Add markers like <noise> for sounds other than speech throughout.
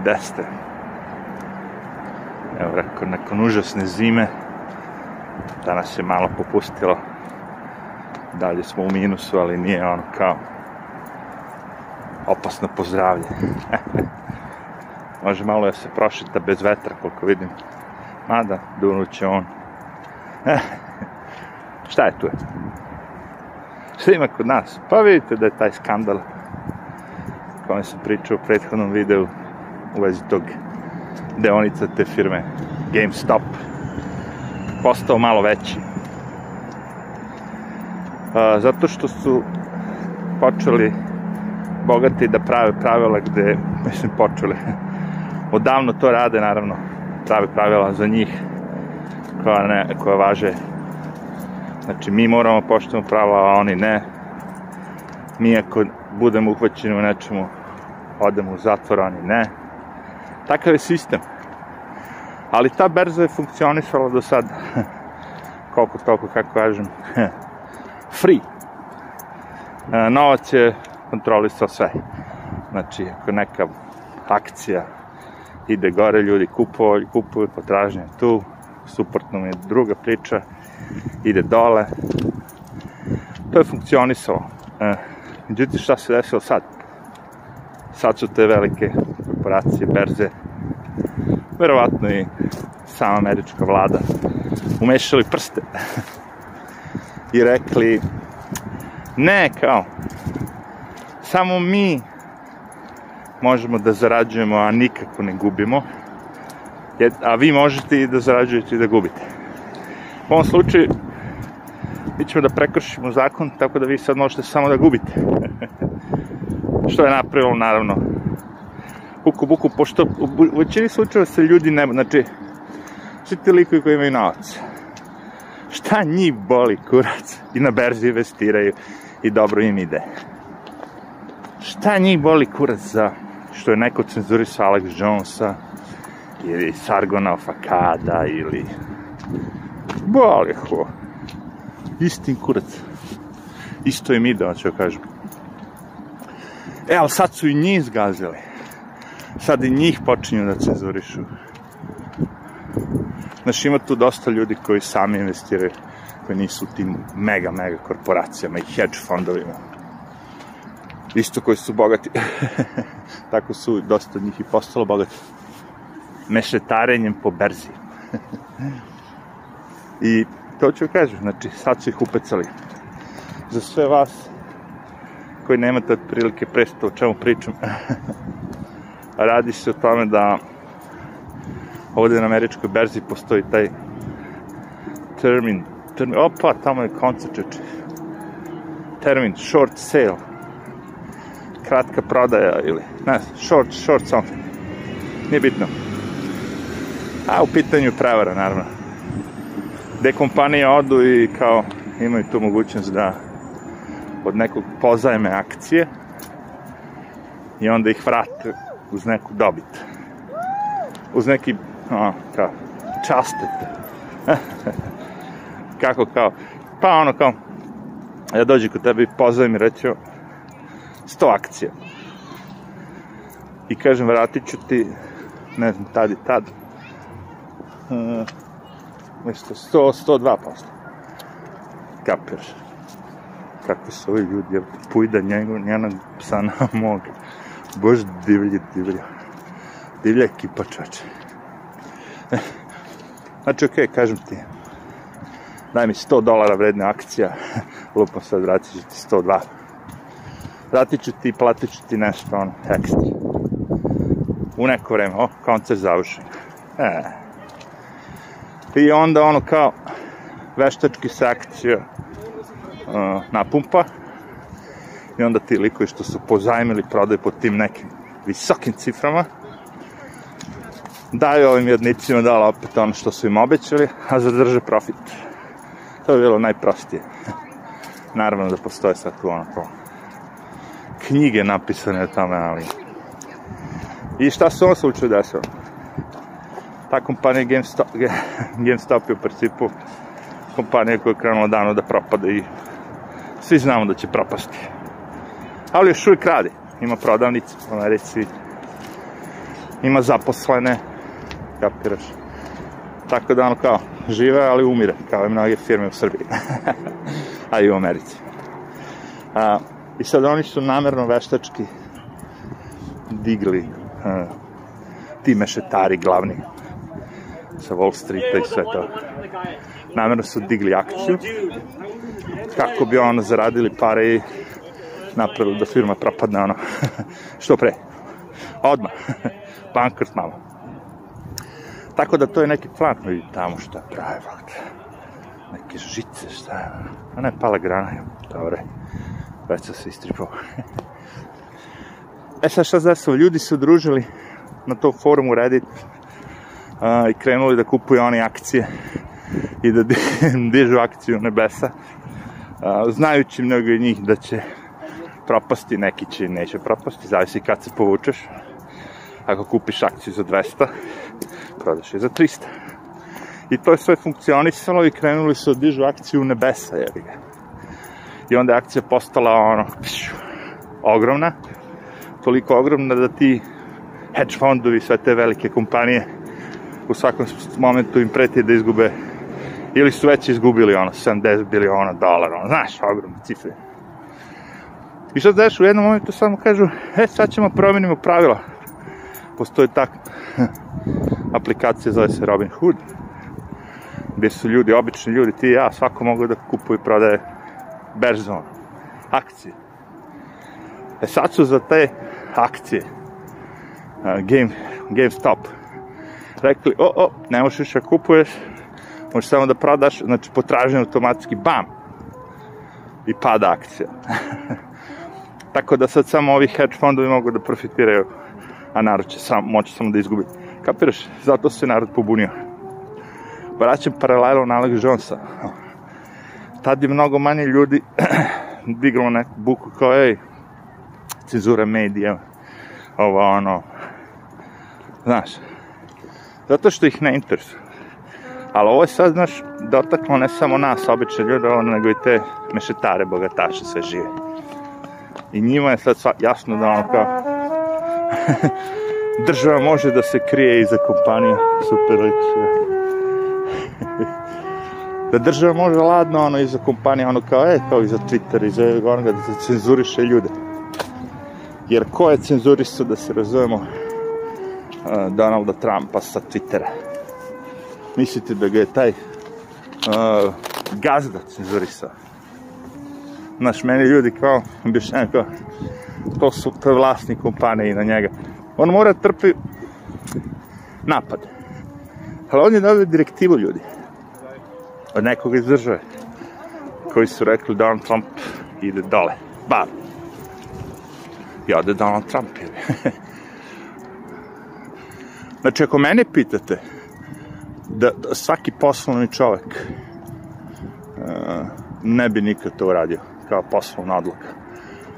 Gde ste? Evo rekao, nakon užasne zime, danas je malo popustilo. Dalje smo u minusu, ali nije ono kao opasno pozdravlje. <laughs> Može malo da se prošeta bez vetra, koliko vidim. Mada, dunuće on. <laughs> Šta je tu? Šta ima kod nas? Pa vidite da je taj skandal kojem sam pričao u prethodnom videu u vezi tog deonica te firme GameStop postao malo veći. A, zato što su počeli bogati da prave pravila gde, <laughs> mislim, počeli. Odavno to rade, naravno, prave pravila za njih koja, ne, koja važe. Znači, mi moramo poštujemo pravila, a oni ne. Mi ako budemo uhvaćeni u nečemu, odemo u zatvor, oni ne. Takav je sistem. Ali ta berza je funkcionisala do sad, <laughs> koliko toliko, kako kažem, <laughs> free. E, novac je kontrolisao sve. Znači, ako neka akcija ide gore, ljudi kupuju, kupuju potražnje tu, suprotno je druga priča, ide dole. To je funkcionisalo. E, međutim, šta se desilo sad? Sad su te velike korporacije, berze, verovatno i sama američka vlada, umešali prste <laughs> i rekli ne, kao, samo mi možemo da zarađujemo, a nikako ne gubimo, a vi možete i da zarađujete i da gubite. U ovom slučaju, mi ćemo da prekršimo zakon, tako da vi sad možete samo da gubite. <laughs> Što je napravilo, naravno, buku, buku, pošto u većini slučajeva se ljudi ne, znači, svi ti likovi koji imaju novac, šta njih boli kurac i na berzi investiraju i dobro im ide. Šta njih boli kurac za što je neko cenzurisao Alex Jonesa ili Sargona Fakada ili boli ho. Istin kurac. Isto im ide, hoću kažem. E, ali sad su i njih zgazili. Sad i njih počinju da cenzurišu. Znaš, ima tu dosta ljudi koji sami investiraju, koji nisu u tim mega, mega korporacijama i hedge fondovima. Isto koji su bogati. <laughs> Tako su dosta njih i postalo bogati. Mešetarenjem po berzi. <laughs> I to ću kažem, znači sad su ih upecali. Za sve vas koji nemate otprilike predstav o čemu pričam, <laughs> radi se o tome da ovde na američkoj berzi postoji taj termin, termin opa, tamo je koncept termin, short sale, kratka prodaja ili, ne, short, short something, nije bitno. A u pitanju prevara, naravno. Gde kompanije odu i kao imaju tu mogućnost da od nekog pozajme akcije i onda ih vrate uz neku dobit. Uz neki, a, kao, častet. <laughs> Kako kao, pa ono kao, ja dođem kod tebe i pozovem i reću 100 akcija. I kažem, vratit ću ti, ne znam, tad i tad, uh, mesto 100, 102 posto. Kapiraš? Kakvi su ovi ljudi, pujda njegov, njenog psa na moga. Bož divlji, divlja. Divlja ekipa čače. Znači, okej, okay, kažem ti, daj mi 100 dolara vredna akcija, lupam sad, vratit ću ti 102. Vratit ću ti i platit ću ti nešto, ono, ekstra. U neko vreme, o, koncert završen. E. I onda ono kao veštački se akcija uh, napumpa i onda ti likovi što su pozajmili prodaju po tim nekim visokim ciframa daju ovim jednicima dala opet ono što su im obećali, a zadrže profit. To je bilo najprostije. Naravno da postoje sad tu ono kao knjige napisane o tome, ali... I šta se u ovom slučaju desilo? Ta kompanija GameStop, GameStop je u principu kompanija koja je krenula dano da propada i svi znamo da će propasti ali još uvijek radi. Ima prodavnice u Americi. ima zaposlene, kapiraš. Tako da ono kao, žive, ali umire, kao i mnoge firme u Srbiji. <laughs> A i u Americi. A, I sad oni su namerno veštački digli a, ti mešetari glavni sa Wall Streeta i sve to. Namerno su digli akciju kako bi ono zaradili pare i napravili da firma propadne ono <laughs> što pre. Odmah. <laughs> Bankrot malo. Tako da to je neki plan, vidi tamo šta pravi, valjda. Neke žice, šta je, a ne pala grana, dobre, već se istripao. <laughs> e sad šta zasao, ljudi su udružili na tom forumu Reddit a, i krenuli da kupuju one akcije i da dižu akciju nebesa, a, znajući mnogo njih da će propasti, neki će neće propasti, zavisi kad se povučeš. Ako kupiš akciju za 200, prodaš je za 300. I to je sve funkcionisalo i krenuli su da dižu akciju u nebesa, jebi ga. I onda je akcija postala ono, pšu, ogromna, toliko ogromna da ti hedge fondovi, sve te velike kompanije, u svakom momentu im preti da izgube, ili su već izgubili ono, 70 biliona dolara, ono, znaš, ogromne cifre. I što znaš, u jednom momentu samo kažu, e, sad ćemo promenimo pravila. Postoji tak <laughs> aplikacija, zove se Robin Hood, gde su ljudi, obični ljudi, ti i ja, svako mogu da kupuje i prodaje berzon, akcije. E sad su za te akcije, uh, game, GameStop, rekli, o, o, ne možeš više da kupuješ, možeš samo da prodaš, znači potražen automatski, bam, i pada akcija. <laughs> Tako da sad samo ovi hedge fondovi mogu da profitiraju, a narod će sam, moći samo da izgubi. Kapiraš? Zato se narod pobunio. Vraćam paralelu na Alex Jonesa. Tad je mnogo manje ljudi <clears throat> diglo neku buku kao, ej, cenzura medija, ovo ono, znaš, zato što ih ne interesuje. Ali ovo je sad, znaš, dotaklo ne samo nas, obične ljude, nego i te mešetare, bogataše, sve žive. I njima je sad jasno da ono kao <laughs> država može da se krije iza kompanija super liče. <laughs> da država može ladno ono iza kompanija ono kao e kao iza Twitter iza onoga da se cenzuriše ljude. Jer ko je cenzurisao da se razumemo uh, Donalda Trumpa sa Twittera? Mislite da ga je taj uh, gazda cenzurisao Znaš, meni ljudi kao, objašnjaju kao, to su, to je vlasnik kompanije na njega. On mora trpi napad. Ali on je dobio direktivu ljudi. Od nekoga iz države. Koji su rekli Donald Trump ide dole. Bar. I ode Donald Trump. <laughs> znači, ako mene pitate, da, da svaki poslovni čovek uh, ne bi nikad to uradio kao poslovna odluka.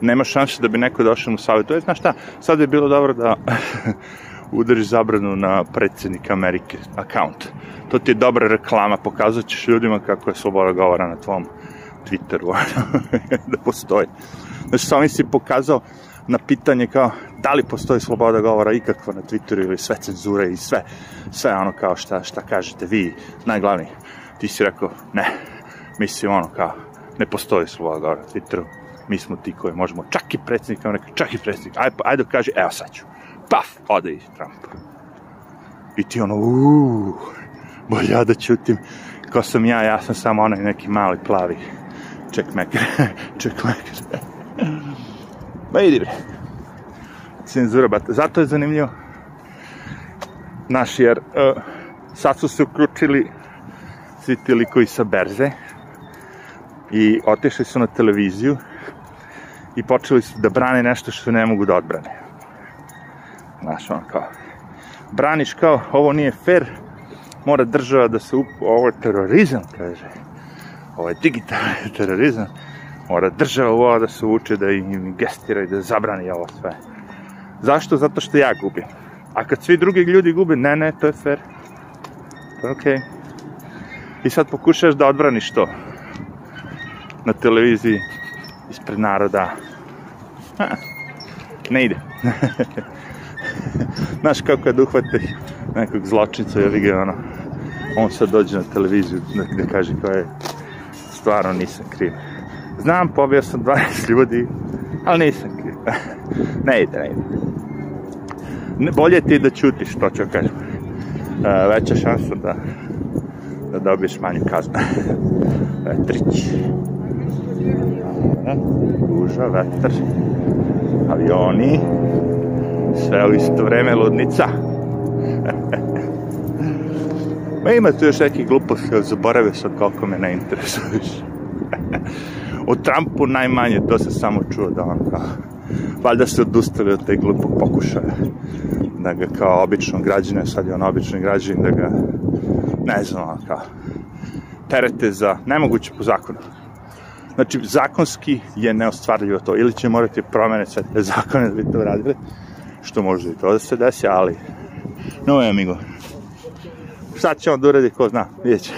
Nema šanse da bi neko došao mu savjet. To je, znaš šta, sad bi bilo dobro da <laughs> udariš zabranu na predsjednika Amerike account. To ti je dobra reklama, pokazat ćeš ljudima kako je sloboda govora na tvom Twitteru, <laughs> da postoji. Znači, sam si pokazao na pitanje kao da li postoji sloboda govora ikakva na Twitteru ili sve cenzure i sve, sve ono kao šta, šta kažete vi, najglavniji. Ti si rekao, ne, mislim ono kao, ne postoji sloboda na Twitteru. Mi smo ti koji možemo, čak i predsjednik, on rekao, čak i predsjednik, ajde, ajde kaže, evo sad ću. Paf, ode i Trump. I ti ono, uuu, bolje ja da ćutim, ko sam ja, ja sam samo onaj neki mali plavi checkmaker, <laughs> checkmaker. <laughs> Ma idi bre. Cenzura, bat. Zato je zanimljivo. Naš, jer uh, sad su se uključili svi ti likovi sa berze, i otišli su na televiziju i počeli su da brane nešto što ne mogu da odbrane. Znaš, on kao, braniš kao, ovo nije fair, mora država da se up... ovo je terorizam, kaže. Ovo je digitalni <laughs> terorizam. Mora država ovo da se uče, da im gestira i da zabrani ovo sve. Zašto? Zato što ja gubim. A kad svi drugi ljudi gube, ne, ne, to je fair. To je okej. Okay. I sad pokušaš da odbraniš to na televiziji ispred naroda. Ha, <laughs> ne ide. <laughs> Znaš kako kad uhvate nekog zločinca, je ga ono, on sad dođe na televiziju gde kaže kao je, stvarno nisam kriv. Znam, pobio sam 12 ljudi, ali nisam kriv. <laughs> ne ide, ne ide. Ne, bolje ti da ćutiš, to ću kažem. E, veća šansa da, da dobiješ manju kaznu. Vetrić. Guža, vetar, avioni, sve u isto vreme ludnica. <laughs> Ma ima tu još neki gluposti, ali zaboravio sam koliko me ne interesuješ. <laughs> o Trumpu najmanje, to se samo čuo da on kao, valjda se odustali od te glupog pokušaja da ga kao obično građane, sad je on obični građan, da ga, ne znam, kao, terete za, nemoguće po zakonu. Znači, zakonski je neostvarljivo to. Ili će morati promene sve te <laughs> zakone da bi to radili, što može i to da se desi, ali, no je, amigo. Šta će on da uradi, ko zna, vidjet će.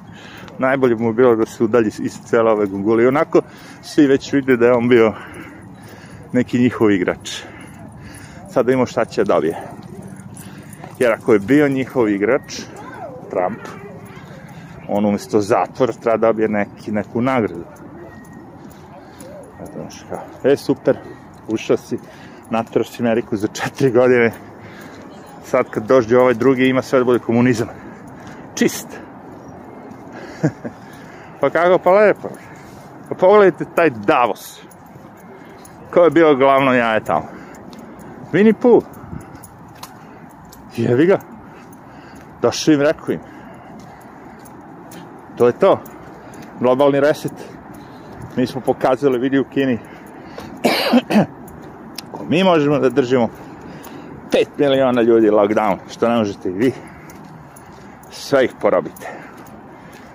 <laughs> Najbolje mu bilo da se udalji iz cele ove gungule. I onako, svi već vide da je on bio neki njihov igrač. Sad da imamo šta će da dobije. Jer ako je bio njihov igrač, Trump, on umjesto zatvora treba da dobije neki, neku nagradu. E, super, ušao si, natrao si Ameriku za četiri godine, sad kad dođe ovaj drugi ima sve da bude komunizam. Čist. <laughs> pa kako, pa lepo. Pa pogledajte taj Davos. Ko je bio glavno jaje tamo? Winnie Pooh. Jevi ga. Došao im, rekao im. To je to. Globalni reset. Mi smo pokazali, vidi u Kini. Mi možemo da držimo 5 miliona ljudi lockdown, što ne možete i vi, sve ih porobite.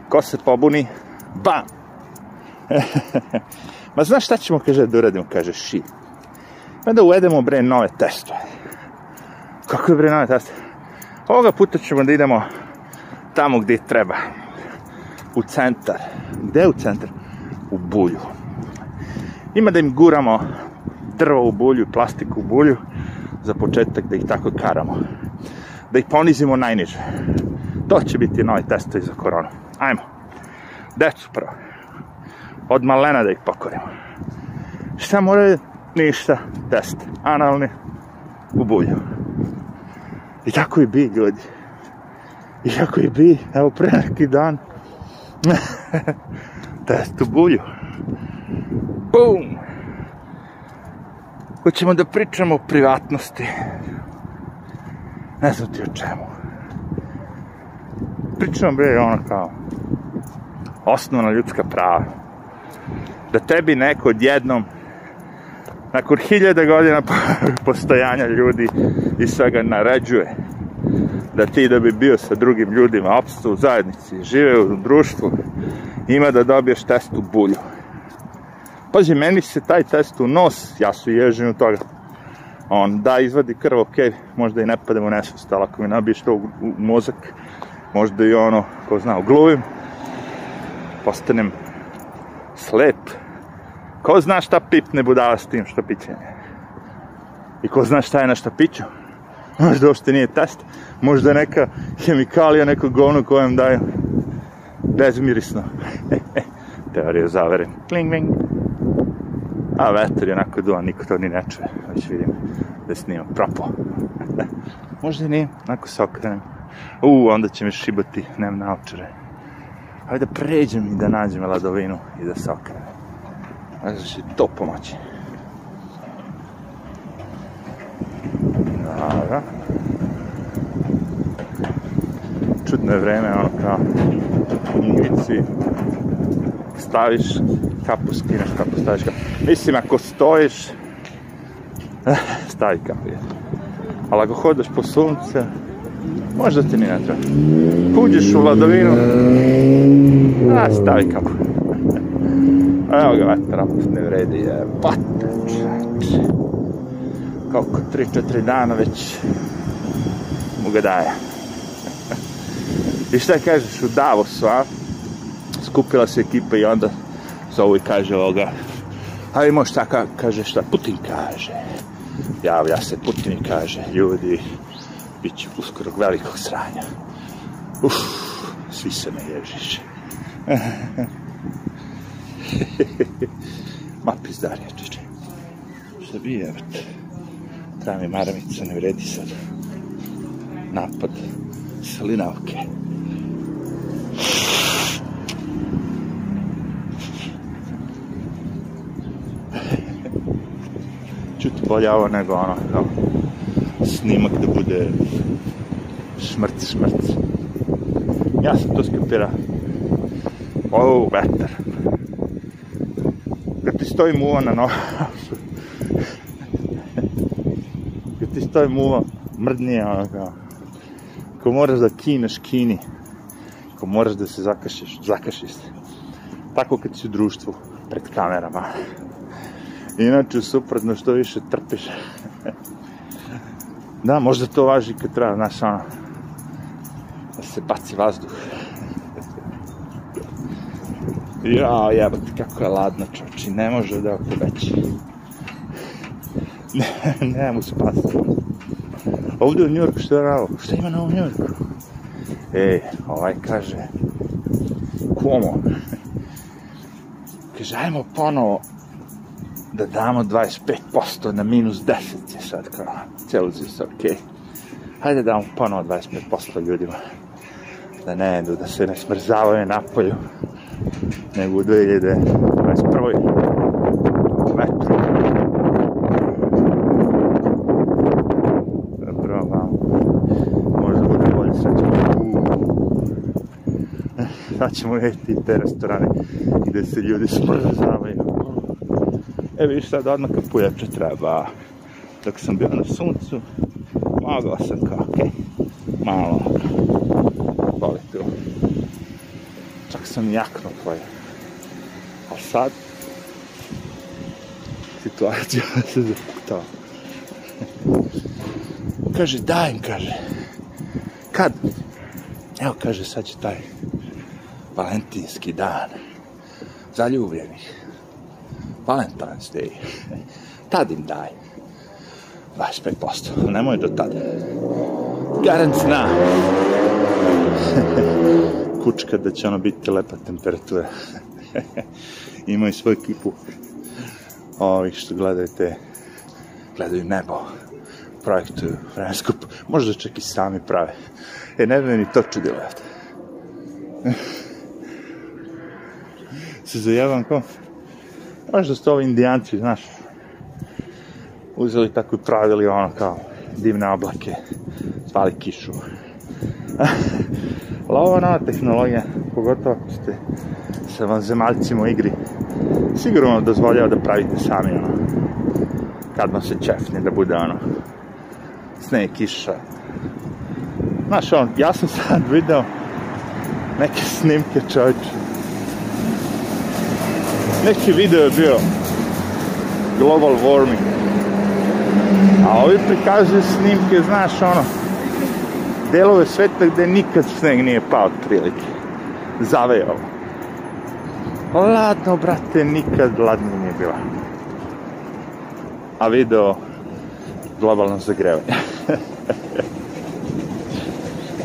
Ko se pobuni, bam! <laughs> Ma znaš šta ćemo, kaže, da uradimo, kaže, ši. Pa da uvedemo, bre, nove testove. Kako je, bre, nove testove? Ovoga puta ćemo da idemo tamo gdje treba. U centar. Gde u centar? U bulju. Ima da im guramo drvo u bulju, plastiku u bulju, za početak da ih tako karamo. Da ih ponizimo najniže. To će biti novi testovi za koronu. Ajmo. Decu prvo. Od malena da ih pokorimo. Šta moraju? Ništa. Test. Analni. U bulju. I tako i bi, ljudi. I tako i bi. Evo, pre neki dan. <laughs> Test u bulju. Bum! Hoćemo da pričamo o privatnosti. Ne znam ti o čemu. Pričamo, bre, ono kao osnovna ljudska prava. Da tebi neko odjednom nakon hiljada godina <laughs> postojanja ljudi i svega naređuje da ti da bi bio sa drugim ljudima opstao u zajednici, žive u društvu, ima da dobiješ test u bulju. Pazi, meni se taj test u nos, ja su ježen u toga. On da izvadi krv, ok, možda i ne padem u nesvest, ali ako mi nabiješ to u, u mozak, možda i ono, ko zna, ugluvim, postanem slep. Ko zna šta pipne budala s tim što piće? I ko zna šta je na šta piću? Možda uopšte nije test, možda neka hemikalija, neko govno kojem daju bezmirisno. <laughs> Teorija zavere. Kling, kling. A vetar je onako duvan, niko to ni ne čuje. Već vidim da snimam propo. <laughs> možda nije, onako se okrenem. U, onda će mi šibati, nemam naočare. Hajde da pređem i da nađem ladovinu i da se okrenem. Će to pomoći. Dobro. Čudno je vreme, ono kao u Igrici. Staviš kapu, skineš kapu, staviš kapu. Mislim, ako stojiš, stavi kapu. Ali ako hodaš po sunce, možda ti ni ne treba. Uđeš u ladovinu, a stavi kapu. Evo ga opet ne vredi, je patač. Koliko, 3-4 dana već mu ga daje. I šta kažeš u Davosu, a? Skupila se ekipa i onda zovu i kaže ovoga. A ima šta ka, kaže šta? Putin kaže. javlja se Putin kaže, ljudi, bit će uskoro velikog sranja. Uf, svi se me ježiš. <laughs> Ma pizdarija, čiče. Šta bi je, Treba mi maramica, ne vredi sad. Napad salinavke. Čuti bolje ovo nego ono, kao snimak da bude smrt, smrt. Ja sam to skapira. O, vetar. Kad ti stoji muva nosu. <laughs> Kad ti stoji muva, mrdnije, ono kao. Ko moraš da kineš, kini. Ko moraš da se zakašiš, zakašiš se. Tako kad si u društvu, pred kamerama. Inače, suprotno, što više trpiš. <laughs> da, možda to važi kad treba, znaš, ono, da se baci vazduh. <laughs> Ja, jebate, kako je ladno, čoči, ne može da oko veći. Ne, ne mu spasti. Ovdje u Njurku što je rao? Šta ima na ovom Njurku? Ej, ovaj kaže, komo? kaže, ajmo ponovo da damo 25% na minus 10 je sad kao Celsius, ok. Hajde da damo ponovo 25% ljudima. Da ne jedu, da se ne smrzavaju napolju. Nego u 2021. Vetru. Dobro, malo. Možda bude bolje, sad ćemo... Ćemo jeti te restorane gde se ljudi smrzavaju. E vidiš sad odmah kad pujače treba. Dok sam bio na suncu, mogao sam kao, okej, okay, malo, boli tu. Čak sam jakno tvoje. A sad, situacija <laughs> se zapuktava. kaže, daj im, kaže. Kad? Evo, kaže, sad će taj valentinski dan zaljubljenih. Valentine's Day. Tad im daj. 25%. Nemoj do tada. Garant zna. <laughs> Kučka da će ono biti lepa temperatura. <laughs> Imaju svoju ekipu ovih što gledaju te gledaju nebo projektuju vremensku možda čak i sami prave e ne bi ni to čudilo se zajevam kao Možda su ovo indijanci, znaš, uzeli tako i pravili ono kao divne oblake, zvali kišu. <laughs> Ali ovo nova tehnologija, pogotovo ako ste sa vanzemaljcima u igri, sigurno dozvoljava da pravite sami ono, kad vam se čefne, da bude ono, sneg, kiša. Znaš, on, ja sam sad video neke snimke čovječe, neki video je bio global warming. A ovi prikazuju snimke znaš ono delove sveta gde nikad sneg nije pao prilike zavejao ladno brate nikad ladno nije bila. A video globalno zagrevanje <laughs>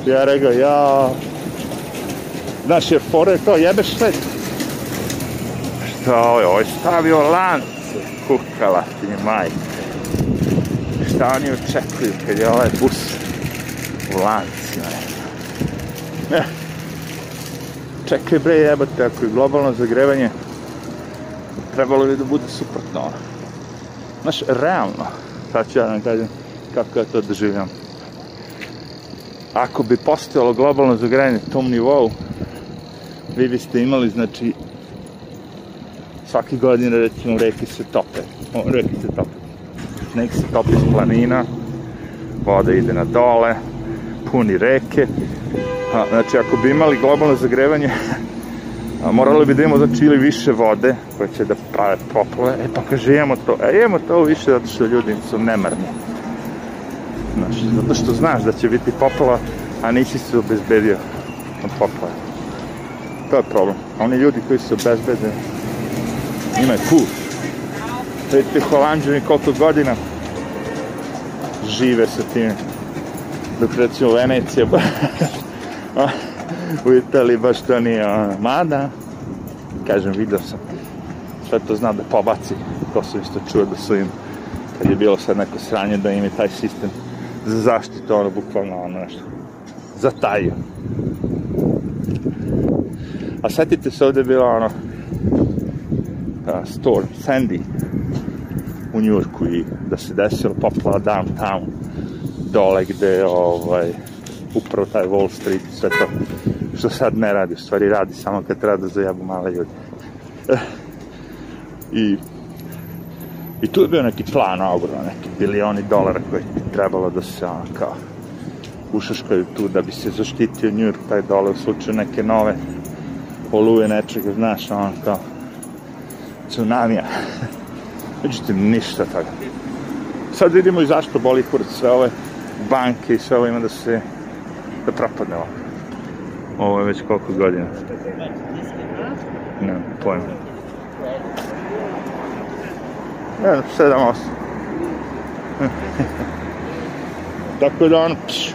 ja rekao ja znaš je fore to jebeš svet Šta je, ovo je stavio lance, kukala ti majka. Šta oni očekuju kad je ovaj bus u lancima? Ne. Čekaj bre jebate, ako je globalno zagrevanje, trebalo bi da bude suprotno. Znaš, realno, sad ću ja da vam kažem kako ja to doživljam. Ako bi postojalo globalno zagrevanje tom nivou, vi biste imali, znači, svake godine recimo reke se tope. O, reke se tope. Nek se topi planina, voda ide na dole, puni reke. A, znači, ako bi imali globalno zagrevanje, a, morali bi da imamo znači ili više vode koje će da prave poplove. E pa kaže, imamo to. E, imamo to više zato što ljudi su nemarni. Znači, zato što znaš da će biti poplova, a nisi se obezbedio od poplove. To je problem. Oni ljudi koji su obezbedeni, njima je cool. Vidite holandžani koliko godina žive sa tim. Dok recimo Venecija, <laughs> u Italiji baš to nije ono, mada, kažem, vidio sam sve to zna da pobaci, to sam isto čuo da su im, kad je bilo sad neko sranje, da im je taj sistem za zaštitu, ono, bukvalno, ono, nešto, zatajio. A setite se ovde je bila, ono, storm, Sandy, u Njurku i da se desilo poplava downtown, dole gde, ovaj, upravo taj Wall Street, sve to, što sad ne radi, u stvari radi samo kad treba da zajebu male ljudi. I, I tu je bio neki plan ogroman, neki bilioni dolara koji bi trebalo da se ono kao ušaškaju tu da bi se zaštitio New York taj dole u slučaju neke nove oluje nečega, znaš, ono kao tsunamija. Međutim, ništa toga. Sad vidimo i zašto boli kurac sve ove banke i sve ovo ima da se da propadne ovo. Ovo je već koliko godina. Ne, pojma. Ne, sedam, osam. <laughs> Tako da ono, pš,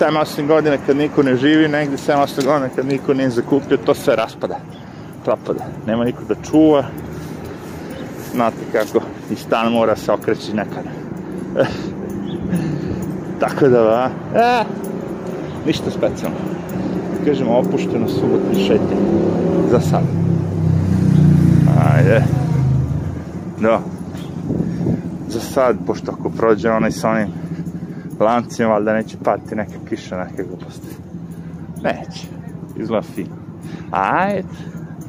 7-8 godina kad niko ne živi, negde 7-8 godina kad niko nije zakupio, to sve raspada, propada. Nema niko da čuva, znate kako, i stan mora se okreći nekada. <laughs> Tako da, va, e, ništa specijalno. Kažemo, opušteno subotni šetnje. Za sad. Ajde. Da. Za sad, pošto ako prođe onaj sa onim lancima, valjda neće pati neka kiša, neke gluposti. Neće. Izgleda fino. Ajde.